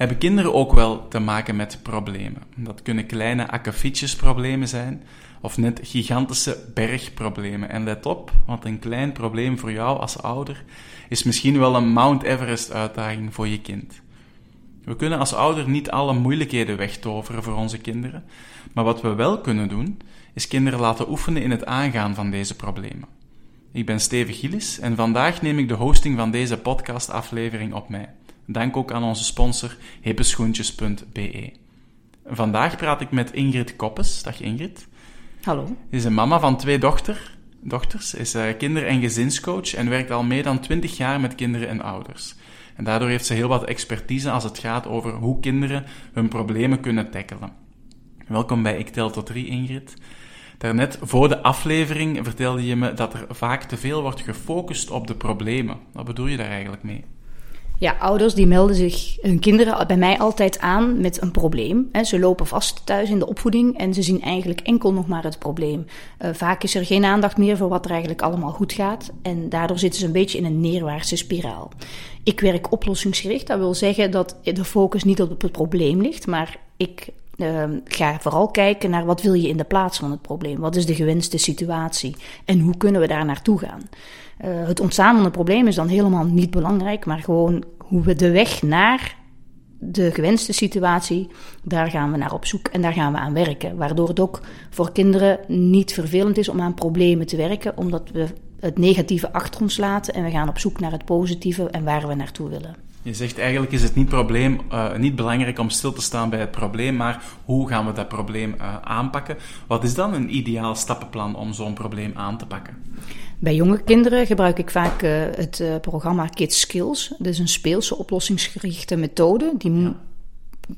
hebben kinderen ook wel te maken met problemen. Dat kunnen kleine akkefietjesproblemen zijn of net gigantische bergproblemen. En let op, want een klein probleem voor jou als ouder is misschien wel een Mount Everest uitdaging voor je kind. We kunnen als ouder niet alle moeilijkheden wegtoveren voor onze kinderen, maar wat we wel kunnen doen, is kinderen laten oefenen in het aangaan van deze problemen. Ik ben Steven Gillis en vandaag neem ik de hosting van deze podcastaflevering op mij. Dank ook aan onze sponsor hippeschoentjes.be. Vandaag praat ik met Ingrid Koppes. Dag Ingrid. Hallo. Ze is een mama van twee dochter, dochters, is uh, kinder- en gezinscoach en werkt al meer dan 20 jaar met kinderen en ouders. En daardoor heeft ze heel wat expertise als het gaat over hoe kinderen hun problemen kunnen tackelen. Welkom bij Ik Tel Tot 3, Ingrid. Daarnet, voor de aflevering, vertelde je me dat er vaak te veel wordt gefocust op de problemen. Wat bedoel je daar eigenlijk mee? Ja, ouders die melden zich hun kinderen bij mij altijd aan met een probleem. Ze lopen vast thuis in de opvoeding en ze zien eigenlijk enkel nog maar het probleem. Uh, vaak is er geen aandacht meer voor wat er eigenlijk allemaal goed gaat. En daardoor zitten ze een beetje in een neerwaartse spiraal. Ik werk oplossingsgericht. Dat wil zeggen dat de focus niet op het probleem ligt, maar ik uh, ga vooral kijken naar wat wil je in de plaats van het probleem. Wat is de gewenste situatie en hoe kunnen we daar naartoe gaan. Uh, het ontstaan probleem is dan helemaal niet belangrijk, maar gewoon hoe we de weg naar de gewenste situatie, daar gaan we naar op zoek en daar gaan we aan werken. Waardoor het ook voor kinderen niet vervelend is om aan problemen te werken, omdat we het negatieve achter ons laten en we gaan op zoek naar het positieve en waar we naartoe willen. Je zegt eigenlijk is het niet, probleem, uh, niet belangrijk om stil te staan bij het probleem, maar hoe gaan we dat probleem uh, aanpakken? Wat is dan een ideaal stappenplan om zo'n probleem aan te pakken? Bij jonge kinderen gebruik ik vaak uh, het programma Kids Skills. Dat is een speelse oplossingsgerichte methode die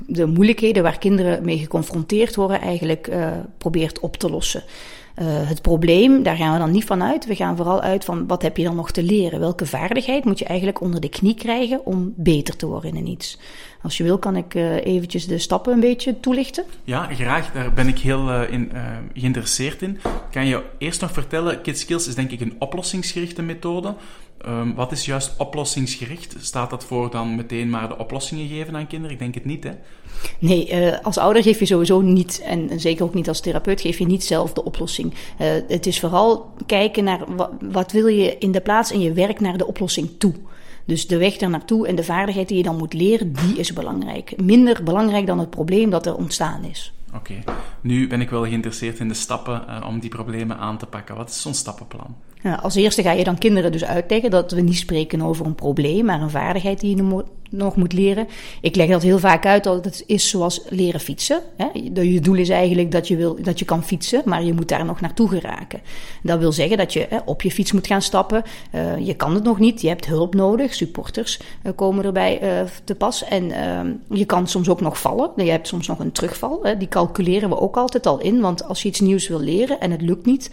de moeilijkheden waar kinderen mee geconfronteerd worden eigenlijk probeert op te lossen. Uh, het probleem, daar gaan we dan niet van uit. We gaan vooral uit van wat heb je dan nog te leren? Welke vaardigheid moet je eigenlijk onder de knie krijgen om beter te worden in iets? Als je wil, kan ik uh, eventjes de stappen een beetje toelichten. Ja, graag. Daar ben ik heel uh, in, geïnteresseerd in. Kan je eerst nog vertellen, Kids Skills is denk ik een oplossingsgerichte methode. Um, wat is juist oplossingsgericht? Staat dat voor dan meteen maar de oplossingen geven aan kinderen? Ik denk het niet, hè? Nee, uh, als ouder geef je sowieso niet, en zeker ook niet als therapeut, geef je niet zelf de oplossing. Uh, het is vooral kijken naar wat, wat wil je in de plaats en je werkt naar de oplossing toe. Dus de weg daar naartoe en de vaardigheid die je dan moet leren, die is belangrijk. Minder belangrijk dan het probleem dat er ontstaan is. Oké, okay. nu ben ik wel geïnteresseerd in de stappen uh, om die problemen aan te pakken. Wat is zo'n stappenplan? Als eerste ga je dan kinderen dus uitleggen dat we niet spreken over een probleem, maar een vaardigheid die je nog moet leren. Ik leg dat heel vaak uit dat het is zoals leren fietsen. Je doel is eigenlijk dat je, wil, dat je kan fietsen, maar je moet daar nog naartoe geraken. Dat wil zeggen dat je op je fiets moet gaan stappen. Uh, je kan het nog niet, je hebt hulp nodig. Supporters uh, komen erbij uh, te pas. En ehm, je kan soms ook nog vallen. Je hebt soms nog een terugval. Die calculeren we ook altijd al in, want als je iets nieuws wil leren en het lukt niet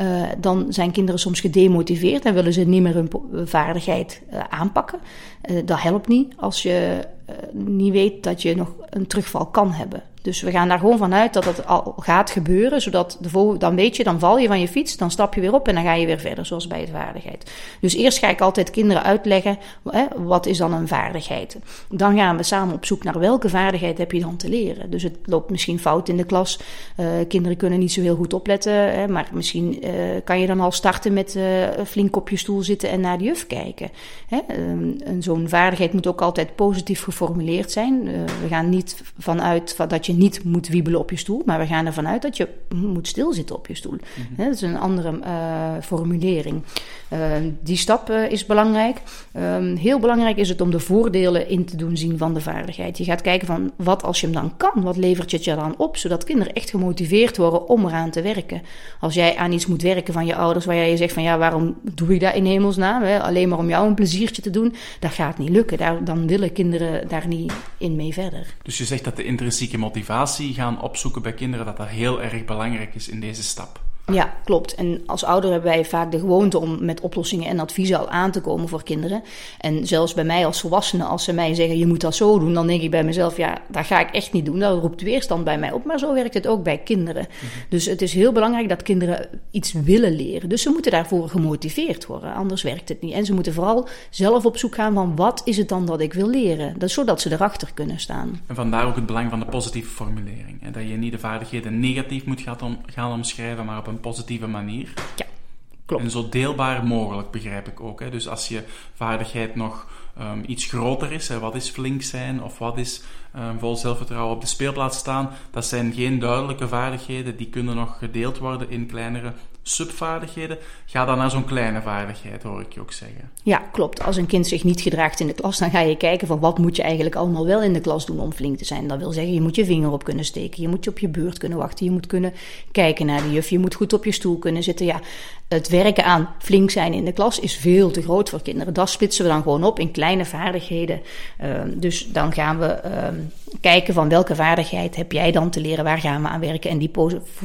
uh, dan zijn kinderen soms gedemotiveerd en willen ze niet meer hun vaardigheid uh, aanpakken. Uh, dat helpt niet als je niet weet dat je nog een terugval kan hebben. Dus we gaan daar gewoon vanuit dat het al gaat gebeuren, zodat de dan weet je, dan val je van je fiets, dan stap je weer op en dan ga je weer verder, zoals bij het vaardigheid. Dus eerst ga ik altijd kinderen uitleggen, hè, wat is dan een vaardigheid? Dan gaan we samen op zoek naar welke vaardigheid heb je dan te leren. Dus het loopt misschien fout in de klas, uh, kinderen kunnen niet zo heel goed opletten, hè, maar misschien uh, kan je dan al starten met uh, flink op je stoel zitten en naar de juf kijken. Hè? Zo'n vaardigheid moet ook altijd positief geformuleerd zijn. we gaan niet vanuit dat je niet moet wiebelen op je stoel, maar we gaan ervan uit dat je moet stilzitten op je stoel. Mhm. Dat is een andere uh, formulering. Uh, die stap uh, is belangrijk. Ehm, heel belangrijk is het om de voordelen in te doen zien van de vaardigheid. Je gaat kijken van wat als je hem dan kan, wat levert je het je dan op, zodat kinderen echt gemotiveerd worden om eraan te werken. Als jij aan iets moet werken van je ouders, waar jij je zegt van ja, waarom doe ik dat in hemelsnaam? Hè? Alleen maar om jou een pleziertje te doen, dat gaat niet lukken. Daar, dan willen kinderen daar niet in mee verder. Dus je zegt dat de intrinsieke motivatie gaan opzoeken bij kinderen, dat dat heel erg belangrijk is in deze stap. Ja, klopt. En als ouder hebben wij vaak de gewoonte om met oplossingen en adviezen al aan te komen voor kinderen. En zelfs bij mij als volwassene, als ze mij zeggen je moet dat zo doen, dan denk ik bij mezelf, ja, dat ga ik echt niet doen. Dat roept weerstand bij mij op. Maar zo werkt het ook bij kinderen. Dus het is heel belangrijk dat kinderen iets willen leren. Dus ze moeten daarvoor gemotiveerd worden, anders werkt het niet. En ze moeten vooral zelf op zoek gaan van wat is het dan dat ik wil leren. Dat, zodat ze erachter kunnen staan. En vandaar ook het belang van de positieve formulering. En dat je niet de vaardigheden negatief moet gaan, gaan omschrijven, maar op een positieve manier. Ja, klopt. En zo deelbaar mogelijk, begrijp ik ook. Hè? Dus als je vaardigheid nog um, iets groter is, hè, wat is flink zijn of wat is um, vol zelfvertrouwen op de speelplaats staan, dat zijn geen duidelijke vaardigheden, die kunnen nog gedeeld worden in kleinere subvaardigheden. Ga dan naar zo'n kleine vaardigheid, hoor ik je ook zeggen. Ja, klopt. Als een kind zich niet gedraagt in de klas, dan ga je kijken van wat moet je eigenlijk allemaal wel in de klas doen om flink te zijn. Dat wil zeggen, je moet je vinger op kunnen steken, je moet je op je beurt kunnen wachten, je moet kunnen kijken naar de juf, je moet goed op je stoel kunnen zitten. Ja, het werken aan flink zijn in de klas is veel te groot voor kinderen. Dat splitsen we dan gewoon op in kleine vaardigheden. Uh, dus dan gaan we uh, kijken van welke vaardigheid heb jij dan te leren, waar gaan we aan werken en die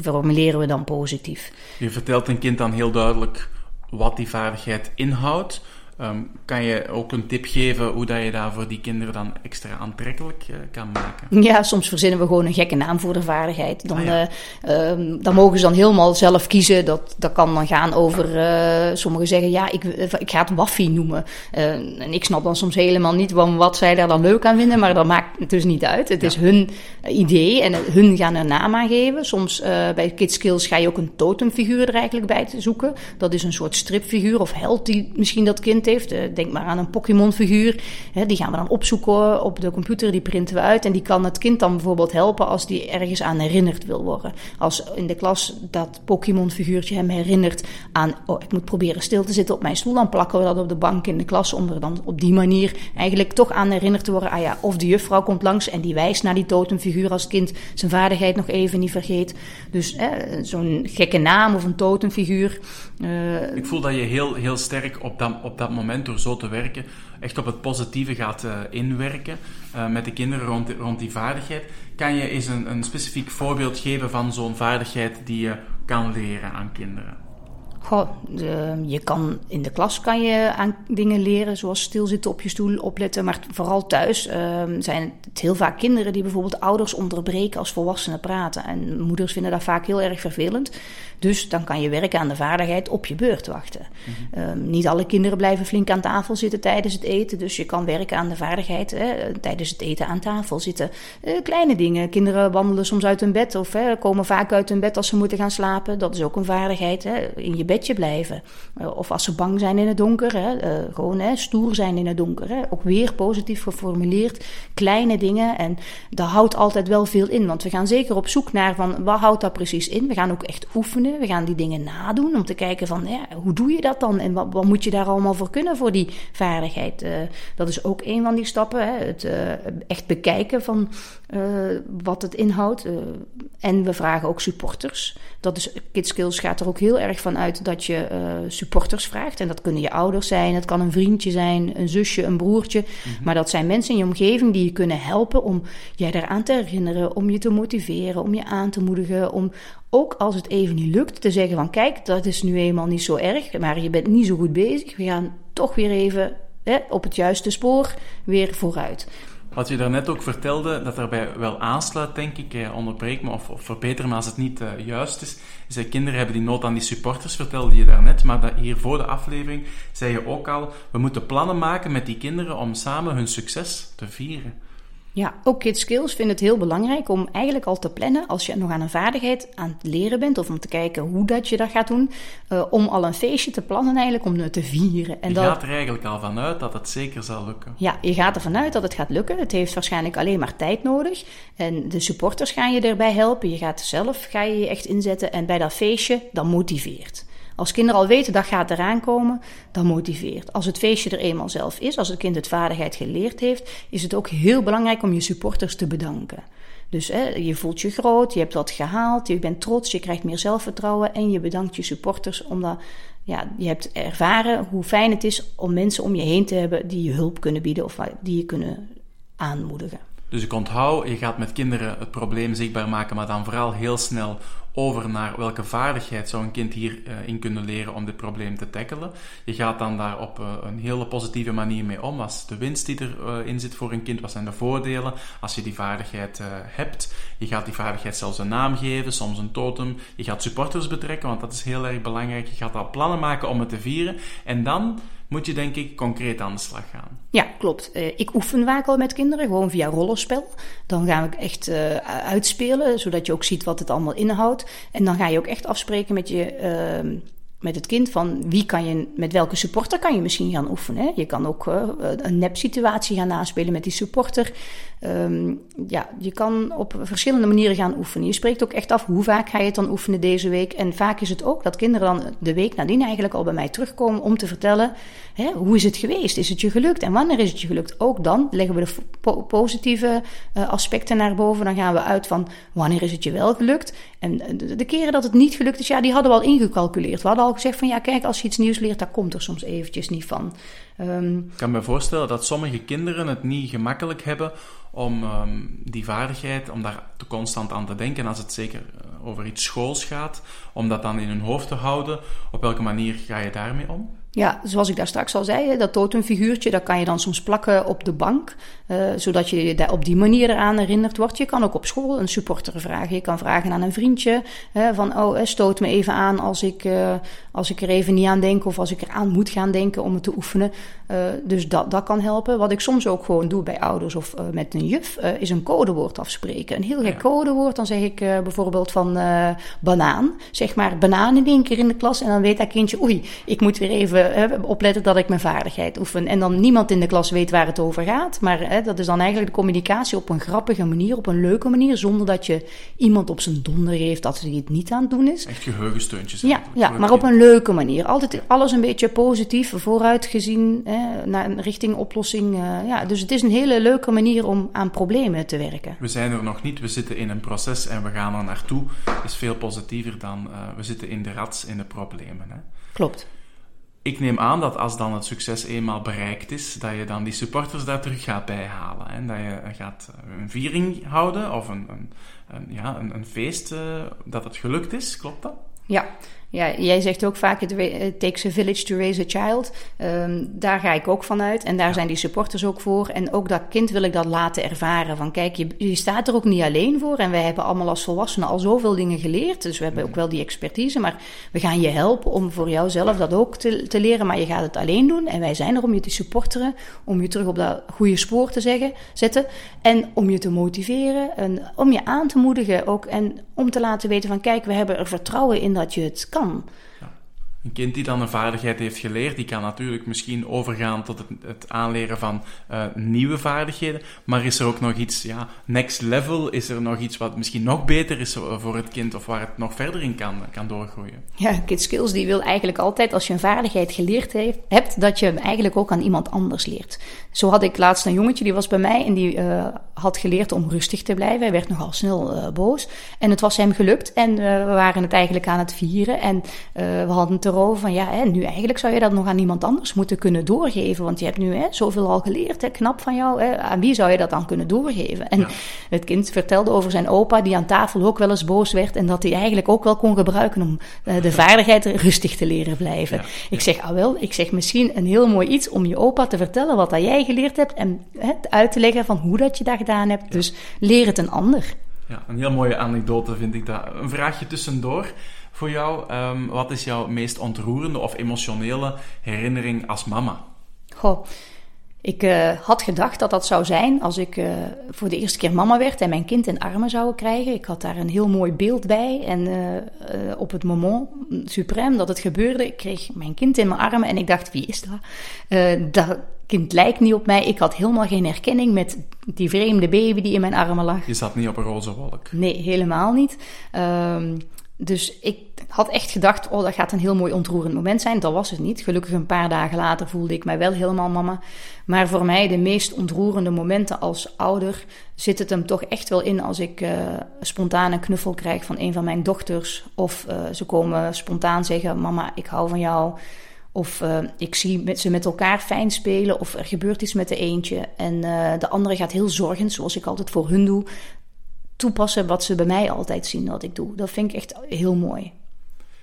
formuleren we dan positief. Je vertelt een kind dan heel duidelijk wat die vaardigheid inhoudt. Um, kan je ook een tip geven hoe dat je daar voor die kinderen dan extra aantrekkelijk uh, kan maken? Ja, soms verzinnen we gewoon een gekke naam voor de vaardigheid. Dan, ah, ja. uh, um, dan mogen ze dan helemaal zelf kiezen. Dat, dat kan dan gaan over, uh, sommigen zeggen ja, ik, ik ga het waffie noemen. en ik snap dan soms helemaal niet wat, wat zij daar dan leuk aan vinden, maar dat maakt het dus niet uit. Het ja. is hun idee en hun gaan er naam aan geven. Soms bij Kids Skills ga je ook een totemfiguur er eigenlijk bij te zoeken. Dat is een soort stripfiguur of held die misschien dat kind heeft. Denk maar aan een Pokémon-figuur. Die gaan we dan opzoeken op de computer, die printen we uit. En die kan het kind dan bijvoorbeeld helpen als die ergens aan herinnerd wil worden. Als in de klas dat Pokémon-figuurtje hem herinnert aan... oh, ik moet proberen stil te zitten op mijn stoel. Dan plakken we dat op de bank in de klas om er dan op die manier eigenlijk toch aan herinnerd te worden. Ah ja, of de juffrouw komt langs en die wijst naar die totemfiguur als kind zijn vaardigheid nog even niet vergeet. Dus zo'n gekke naam of een totemfiguur. Uh, ik voel dat je heel, heel sterk op dat, op dat moment, door zo te werken, echt op het positieve gaat uh, inwerken uh, met de kinderen rond, rond die vaardigheid. Kan je eens een, een specifiek voorbeeld geven van zo'n vaardigheid die je kan leren aan kinderen? Goh, de, je kan in de klas kan je aan dingen leren, zoals stilzitten op je stoel, opletten. Maar vooral thuis um, zijn het heel vaak kinderen die bijvoorbeeld ouders onderbreken als volwassenen praten. En moeders vinden dat vaak heel erg vervelend. Dus dan kan je werken aan de vaardigheid op je beurt wachten. Mm-hmm. Um, niet alle kinderen blijven flink aan tafel zitten tijdens het eten. Dus je kan werken aan de vaardigheid hè, tijdens het eten aan tafel zitten. Uh, kleine dingen. Kinderen wandelen soms uit hun bed of hè, komen vaak uit hun bed als ze moeten gaan slapen. Dat is ook een vaardigheid. Hè, in je blijven. Uh, of als ze bang zijn in het donker. Hè, uh, gewoon hè, stoer zijn in het donker. Hè. Ook weer positief geformuleerd. Kleine dingen. En dat houdt altijd wel veel in. Want we gaan zeker op zoek naar van wat houdt dat precies in. We gaan ook echt oefenen. We gaan die dingen nadoen om te kijken van hoe doe je dat dan? En wat, wat moet je daar allemaal voor kunnen voor die vaardigheid? Uh, dat is ook een van die stappen. Hè? Het echt bekijken van wat het inhoudt. en we vragen ook supporters. Dat is, KidSkills gaat er ook heel erg van uit dat je supporters vraagt. En dat kunnen je ouders zijn, het kan een vriendje zijn, een zusje, een broertje. Mm-hmm. Maar dat zijn mensen in je omgeving die je kunnen helpen om jij daaraan te herinneren, om je te motiveren, om je aan te moedigen, om ook als het even niet lukt, te zeggen van kijk, dat is nu eenmaal niet zo erg, maar je bent niet zo goed bezig. We gaan toch weer even hè, op het juiste spoor weer vooruit. Wat je daarnet ook vertelde, dat daarbij wel aansluit, denk ik, eh, onderbreek me of, of verbeter me als het niet uh, juist is, is kinderen hebben die nood aan die supporters, vertelde je daarnet, maar dat hier voor de aflevering zei je ook al, we moeten plannen maken met die kinderen om samen hun succes te vieren. Ja, ook Kids Skills vinden het heel belangrijk om eigenlijk al te plannen als je nog aan een vaardigheid aan het leren bent of om te kijken hoe dat je dat gaat doen, uh, om al een feestje te plannen eigenlijk om het te vieren. En je dat... gaat er eigenlijk al vanuit dat het zeker zal lukken. Ja, je gaat er vanuit dat het gaat lukken. Het heeft waarschijnlijk alleen maar tijd nodig en de supporters gaan je erbij helpen. Je gaat zelf ga je, je echt inzetten en bij dat feestje dan motiveert. Als kinderen al weten dat gaat eraan komen, dan motiveert. Als het feestje er eenmaal zelf is, als het kind het vaardigheid geleerd heeft, is het ook heel belangrijk om je supporters te bedanken. Dus hè, je voelt je groot, je hebt wat gehaald, je bent trots, je krijgt meer zelfvertrouwen en je bedankt je supporters omdat ja, je hebt ervaren hoe fijn het is om mensen om je heen te hebben die je hulp kunnen bieden of die je kunnen aanmoedigen. Dus ik onthoud, je gaat met kinderen het probleem zichtbaar maken, maar dan vooral heel snel over naar welke vaardigheid zou een kind hierin in kunnen leren om dit probleem te tackelen. Je gaat dan daar op uh, een hele positieve manier mee om. Wat de winst die erin uh, zit voor een kind? Wat zijn de voordelen als je die vaardigheid hebt? Je gaat die vaardigheid zelfs een naam geven, soms een totem. Je gaat supporters betrekken, want dat is heel erg belangrijk. Je gaat al plannen maken om het te vieren. En dan moet je denk ik concreet aan de slag gaan. Ja, klopt. Uh, ik oefen vaak al met kinderen, gewoon via rollenspel. Dan gaan we echt uh, uitspelen, zodat je ook ziet wat het allemaal inhoudt. En dan ga je ook echt afspreken met je uh, met het kind van wie kan je, met welke supporter kan je misschien gaan oefenen. Je kan ook uh, een nep-situatie gaan naspelen met die supporter. Um, ja, je kan op verschillende manieren gaan oefenen. Je spreekt ook echt af hoe vaak ga je het dan oefenen deze week. En vaak is het ook dat kinderen dan de week nadien eigenlijk al bij mij terugkomen om te vertellen hè, hoe is het geweest? Is het je gelukt? En wanneer is het je gelukt? Ook dan leggen we de po positieve uh, aspecten naar boven. Dan gaan we uit van wanneer is het je wel gelukt? En de, de keren dat het niet gelukt is, ja, die hadden we al ingecalculeerd. We hadden al gezegd van ja, kijk, als je iets nieuws leert, daar komt er soms eventjes niet van. Um, ik kan me voorstellen dat sommige kinderen het niet gemakkelijk hebben om um, die vaardigheid, om daar constant aan te denken, als het zeker eh, over iets schools gaat, om dat dan in hun hoofd te houden. Op welke manier ga je daarmee om? Ja, zoals ik daar straks al zei, dat totemfiguurtje, dat kan je dan soms plakken op de bank, uh, zodat je je op die manier eraan herinnerd wordt. Je kan ook op school een supporter vragen. Je kan vragen aan een vriendje van, oh, stoot me even aan als ik, uh, als ik er even niet aan denk of als ik er aan moet gaan denken om het te oefenen. dus dat, dat kan helpen. Wat ik soms ook gewoon doe bij ouders of met een juf, is een codewoord afspreken. Een heel gek ja. codewoord, dan zeg ik bijvoorbeeld van banaan. Zeg maar banaan in één keer in de klas en dan weet dat kindje, oei, ik moet weer even opletten dat ik mijn vaardigheid oefen. En dan niemand in de klas weet waar het over gaat. Maar hè, dat is dan eigenlijk de communicatie op een grappige manier, op een leuke manier, zonder dat je iemand op zijn donder heeft dat hij het niet aan het doen is. Echt geheugensteuntjes. Ja, ja maar op een leuke manier. Altijd alles een beetje positief, vooruitgezien, hè, naar richting oplossing. Uh, ja, dus het is een hele leuke manier om aan problemen te werken. We zijn er nog niet, we zitten in een proces en we gaan er naartoe. is veel positiever dan uh, we zitten in de rats, in de problemen. Hè. Klopt ik neem aan dat als dan het succes eenmaal bereikt is, dat je dan die supporters daar terug gaat bijhalen. En dat je gaat een viering houden of een, een, ja, een, feest uh, dat het gelukt is. Klopt dat? Ja, ja, jij zegt ook vaak, it takes a village to raise a child. Um, daar ga ik ook van uit. En daar ja. zijn die supporters ook voor. En ook dat kind wil ik dat laten ervaren. Van kijk, je, je staat er ook niet alleen voor. En wij hebben allemaal als volwassenen al zoveel dingen geleerd. Dus we hebben ook wel die expertise. Maar we gaan je helpen om voor jouzelf dat ook te, te leren. Maar je gaat het alleen doen. En wij zijn er om je te supporteren. Om je terug op dat goede spoor te zeggen, zetten. En om je te motiveren. En om je aan te moedigen ook. En om te laten weten van kijk, we hebben er vertrouwen in dat je het kan. Ja. Een kind die dan een vaardigheid heeft geleerd, die kan natuurlijk misschien overgaan tot het, het aanleren van uh, nieuwe vaardigheden. Maar is er ook nog iets, ja, next level? Is er nog iets wat misschien nog beter is voor het kind of waar het nog verder in kan, kan doorgroeien? Ja, Kid Skills die wil eigenlijk altijd, als je een vaardigheid geleerd heeft, hebt, dat je hem eigenlijk ook aan iemand anders leert. Zo had ik laatst een jongetje, die was bij mij en die uh, had geleerd om rustig te blijven. Hij werd nogal snel uh, boos. En het was hem gelukt en we waren het eigenlijk aan het vieren. En we hadden het erover van ja, hè, nu eigenlijk zou je dat nog aan iemand anders moeten kunnen doorgeven. Want je hebt nu hè, zoveel al geleerd, hè, knap van jou. Hè, aan wie zou je dat dan kunnen doorgeven? En ja. het kind vertelde over zijn opa, die aan tafel ook wel eens boos werd. En dat hij eigenlijk ook wel kon gebruiken om uh, de vaardigheid rustig te leren blijven. Ja. Ik zeg, ah wel, ik zeg misschien een heel mooi iets om je opa te vertellen wat dat jij geleerd hebt. En hè, uit te leggen van hoe dat je dat gedaan hebt. Dus leer het een ander. Ja, een heel mooie anekdote vind ik dat. Een vraagje tussendoor voor jou. Um, wat is jouw meest ontroerende of emotionele herinnering als mama? Goh, Ik uh, had gedacht dat dat zou zijn als ik uh, voor de eerste keer mama werd en mijn kind in armen zou krijgen. Ik had daar een heel mooi beeld bij. En uh, op het moment suprem dat het gebeurde, ik kreeg mijn kind in mijn armen en ik dacht, wie is dat? dat kind lijkt niet op mij. Ik had helemaal geen herkenning met die vreemde baby die in mijn armen lag. Je zat niet op een roze wolk? Nee, helemaal niet. Ehm, dus ik had echt gedacht, oh, dat gaat een heel mooi ontroerend moment zijn. Dat was het niet. Gelukkig een paar dagen later voelde ik mij wel helemaal mama. Maar voor mij de meest ontroerende momenten als ouder zit het hem toch echt wel in als ik uh, spontaan een knuffel krijg van een van mijn dochters. Of uh, ze komen spontaan zeggen, mama, ik hou van jou. Of uh, ik zie met ze met elkaar fijn spelen. Of er gebeurt iets met de eentje. En de andere gaat heel zorgend, zoals ik altijd voor hun doe toepassen wat ze bij mij altijd zien dat ik doe. Dat vind ik echt heel mooi.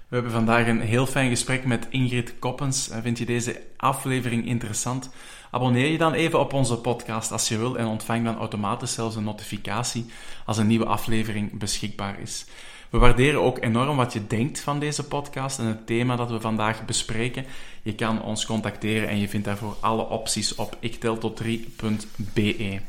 We hebben vandaag een heel fijn gesprek met Ingrid Koppens. Vind je deze aflevering interessant? Abonneer je dan even op onze podcast als je wil en ontvang dan automatisch zelfs een notificatie als een nieuwe aflevering beschikbaar is. We waarderen ook enorm wat je denkt van deze podcast en het thema dat we vandaag bespreken. Je kan ons contacteren en je vindt daarvoor alle opties op ikteltot3.be.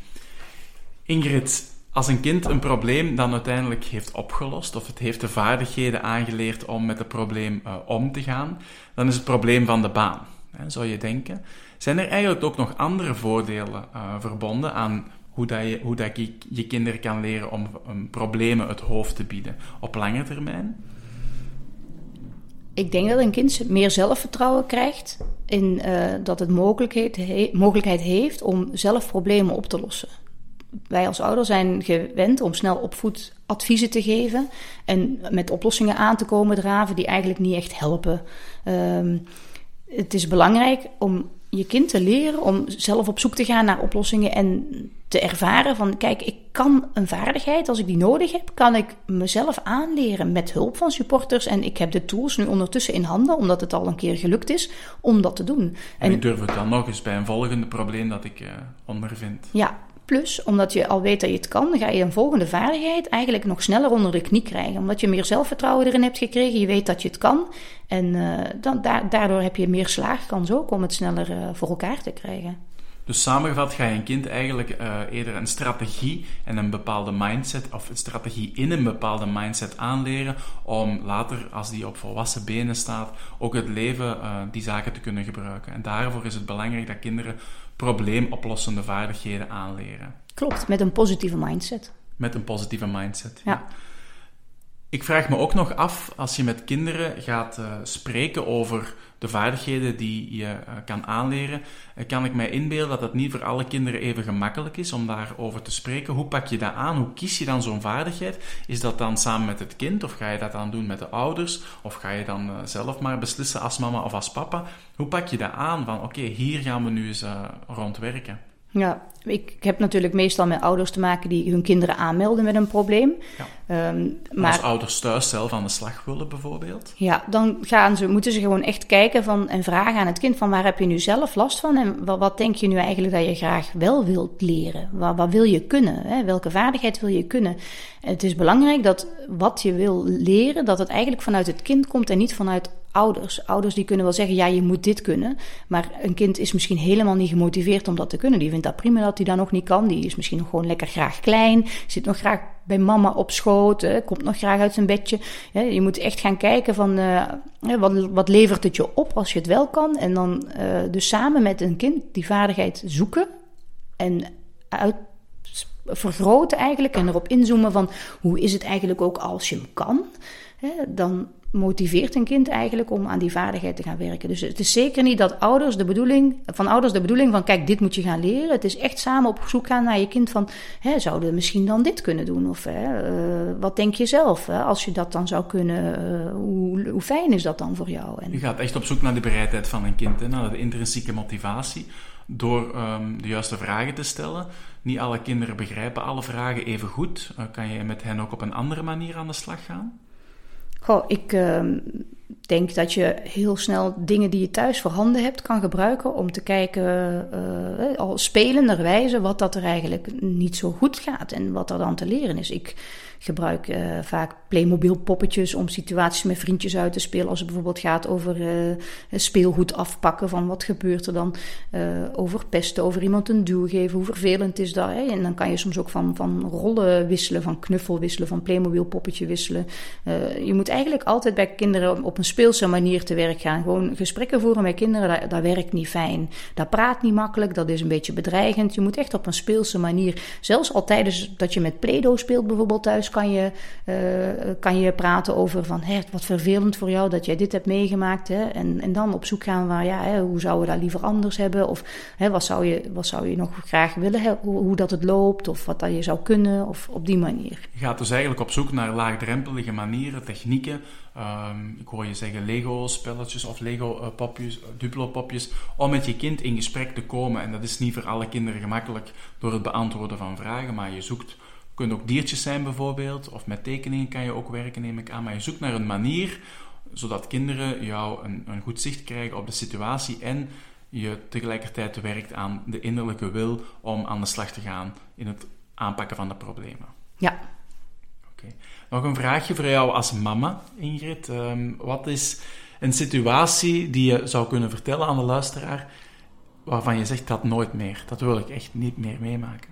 Ingrid, als een kind een probleem dan uiteindelijk heeft opgelost, of het heeft de vaardigheden aangeleerd om met het probleem uh, om te gaan, dan is het probleem van de baan, hè, zou je denken. Zijn er eigenlijk ook nog andere voordelen uh, verbonden aan hoe, dat je, hoe dat je, je kinderen kan leren om problemen het hoofd te bieden op lange termijn? Ik denk dat een kind meer zelfvertrouwen krijgt in uh, dat het mogelijkheid, he mogelijkheid heeft om zelf problemen op te lossen wij als ouder zijn gewend om snel opvoedadviezen te geven en met oplossingen aan te komen draven die eigenlijk niet echt helpen. Um, het is belangrijk om je kind te leren om zelf op zoek te gaan naar oplossingen en te ervaren van kijk, ik kan een vaardigheid, als ik die nodig heb, kan ik mezelf aanleren met hulp van supporters en ik heb de tools nu ondertussen in handen, omdat het al een keer gelukt is, om dat te doen. En, en ik durf het dan nog eens bij een volgende probleem dat ik uh, ondervind. Ja, Plus, omdat je al weet dat je het kan, ga je een volgende vaardigheid eigenlijk nog sneller onder de knie krijgen. Omdat je meer zelfvertrouwen erin hebt gekregen, je weet dat je het kan. En uh, dan, daardoor heb je meer slaagkans ook om het sneller uh, voor elkaar te krijgen. Dus samengevat ga je een kind eigenlijk uh, eerder een strategie en een bepaalde mindset, of een strategie in een bepaalde mindset aanleren, om later, als die op volwassen benen staat, ook het leven die zaken te kunnen gebruiken. En daarvoor is het belangrijk dat kinderen probleemoplossende vaardigheden aanleren. Klopt, met een positieve mindset. Met een positieve mindset. Ja. Ik vraag me ook nog af, als je met kinderen gaat uh, spreken over de vaardigheden die je uh, kan aanleren, uh, kan ik mij inbeelden dat het niet voor alle kinderen even gemakkelijk is om daarover te spreken. Hoe pak je dat aan? Hoe kies je dan zo'n vaardigheid? Is dat dan samen met het kind of ga je dat dan doen met de ouders? Of ga je dan zelf maar beslissen als mama of als papa? Hoe pak je dat aan van oké, hier gaan we nu eens rond werken? Ja, ik heb natuurlijk meestal met ouders te maken die hun kinderen aanmelden met een probleem. Ja. Um, maar als ouders thuis zelf aan de slag willen bijvoorbeeld? Ja, dan gaan ze, moeten ze gewoon echt kijken van, en vragen aan het kind van waar heb je nu zelf last van en wat, wat denk je nu eigenlijk dat je graag wel wilt leren? Wat, wat wil je kunnen? Hè? Welke vaardigheid wil je kunnen? het is belangrijk dat wat je wil leren, dat het eigenlijk vanuit het kind komt en niet vanuit ouders. Ouders die kunnen wel zeggen, ja, je moet dit kunnen. Maar een kind is misschien helemaal niet gemotiveerd om dat te kunnen. Die vindt dat prima dat hij dat nog niet kan. Die is misschien nog gewoon lekker graag klein. Zit nog graag bij mama op schoot. Hè, komt nog graag uit zijn bedje. je moet echt gaan kijken van, uh, wat, levert het je op als je het wel kan. En dan uh, dus samen met een kind die vaardigheid zoeken. En uit vergroten eigenlijk en erop inzoomen van hoe is het eigenlijk ook als je hem kan. dan motiveert een kind eigenlijk om aan die vaardigheid te gaan werken. Dus het is zeker niet dat ouders de bedoeling, van ouders de bedoeling van kijk, dit moet je gaan leren. Het is echt samen op zoek gaan naar je kind van hè, zouden we misschien dan dit kunnen doen? Of hè, uh, wat denk je zelf? Hè? Als je dat dan zou kunnen, uh, hoe, hoe, fijn is dat dan voor jou? Je gaat echt op zoek naar de bereidheid van een kind, hè, naar de intrinsieke motivatie. Door um, de juiste vragen te stellen. Niet alle kinderen begrijpen alle vragen even goed. Uh, kan je met hen ook op een andere manier aan de slag gaan? Goh, ik uh, denk dat je heel snel dingen die je thuis voorhanden hebt kan gebruiken om te kijken, uh, al spelenderwijze, wat dat er eigenlijk niet zo goed gaat en wat er dan te leren is. Ik gebruik uh, vaak Playmobil poppetjes om situaties met vriendjes uit te spelen. Als het bijvoorbeeld gaat over uh, speelgoed afpakken, van wat gebeurt er dan, uh, over pesten, over iemand een duw geven, hoe vervelend is dat. Hè? En dan kan je soms ook van, van rollen wisselen, van knuffel wisselen, van Playmobil poppetje wisselen. je moet eigenlijk altijd bij kinderen op een speelse manier te werk gaan. Gewoon gesprekken voeren met kinderen, dat werkt niet fijn. Dat praat niet makkelijk, dat is een beetje bedreigend. Je moet echt op een speelse manier, zelfs al tijdens dat je met Play-Doh speelt bijvoorbeeld thuis, kan je, uh, kan je praten over van, hé, wat vervelend voor jou dat jij dit hebt meegemaakt. Hè? En, en dan op zoek gaan naar, ja, hè, hoe zouden we dat liever anders hebben? Of hè, wat, zou je, wat zou je nog graag willen, hè? Hoe, dat het loopt? Of wat dat je zou kunnen? Of op die manier. Je gaat dus eigenlijk op zoek naar laagdrempelige manieren, technieken. Um, ik hoor je zeggen Lego-spelletjes of Lego-popjes, Duplo-popjes, om met je kind in gesprek te komen. En dat is niet voor alle kinderen gemakkelijk door het beantwoorden van vragen, maar je zoekt kunnen ook diertjes zijn bijvoorbeeld, of met tekeningen kan je ook werken, neem ik aan. Maar je zoekt naar een manier zodat kinderen jou een, een goed zicht krijgen op de situatie en je tegelijkertijd werkt aan de innerlijke wil om aan de slag te gaan in het aanpakken van de problemen. Ja. Oké. Nog een vraagje voor jou als mama, Ingrid. Um, wat is een situatie die je zou kunnen vertellen aan de luisteraar waarvan je zegt dat nooit meer, dat wil ik echt niet meer meemaken?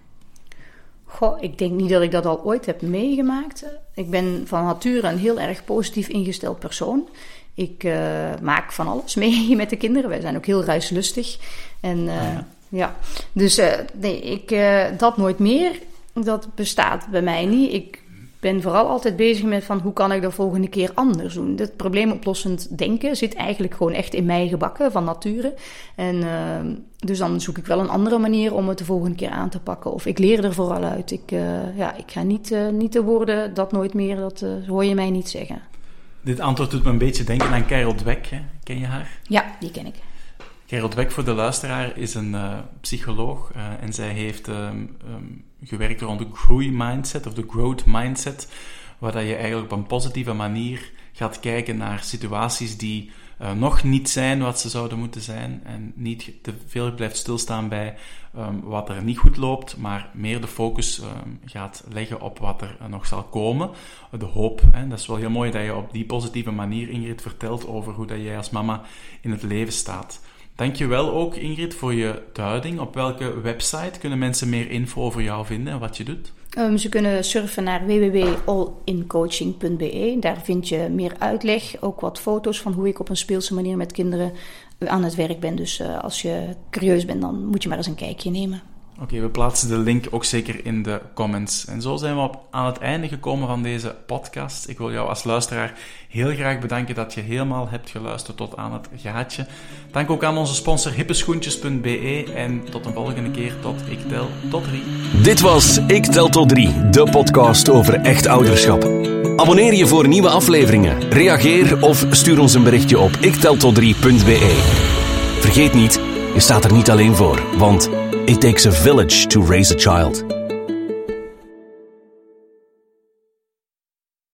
Goh, ik denk niet dat ik dat al ooit heb meegemaakt. Ik ben van nature een heel erg positief ingesteld persoon. Ik uh, maak van alles mee met de kinderen. Wij zijn ook heel reislustig. En uh, ja. ja. dus uh, nee, ik, dat nooit meer. Dat bestaat bij mij niet. Ik ben vooral altijd bezig met van hoe kan ik de volgende keer anders doen. Het probleemoplossend denken zit eigenlijk gewoon echt in mij gebakken van nature. En uh, dus dan zoek ik wel een andere manier om het de volgende keer aan te pakken. Of ik leer er vooral uit. Ik, uh, ja, ik ga niet, uh, niet de woorden dat nooit meer, dat hoor je mij niet zeggen. Dit antwoord doet me een beetje denken aan Carol Dweck. Hè? Ken je haar? Ja, die ken ik. Carol Dweck, voor de luisteraar, is een psycholoog en zij heeft um, um, gewerkt rond de groeimindset of de growth mindset, waar dat je eigenlijk op een positieve manier gaat kijken naar situaties die uh, nog niet zijn wat ze zouden moeten zijn en niet te veel blijft stilstaan bij um, wat er niet goed loopt, maar meer de focus gaat leggen op wat er nog zal komen. De hoop. Hè. Dat is wel heel mooi dat je op die positieve manier, Ingrid, vertelt over hoe dat jij als mama in het leven staat. Dankjewel ook Ingrid voor je duiding. Op welke website kunnen mensen meer info over jou vinden en wat je doet? Um, ze kunnen surfen naar www.allincoaching.be. Daar vind je meer uitleg, ook wat foto's van hoe ik op een speelse manier met kinderen aan het werk ben. Dus uh, als je curieus bent, dan moet je maar eens een kijkje nemen. Oké, we plaatsen de link ook zeker in de comments. En zo zijn we op, aan het einde gekomen van deze podcast. Ik wil jou als luisteraar heel graag bedanken dat je helemaal hebt geluisterd tot aan het gaatje. Dank ook aan onze sponsor hippeschoentjes.be en tot een volgende keer tot Ik Tel Tot 3. Dit was Ik Tel Tot 3, de podcast over echt ouderschap. Abonneer je voor nieuwe afleveringen, reageer of stuur ons een berichtje op ikteltot3.be. Vergeet niet, je staat er niet alleen voor, want It takes a village to raise a child.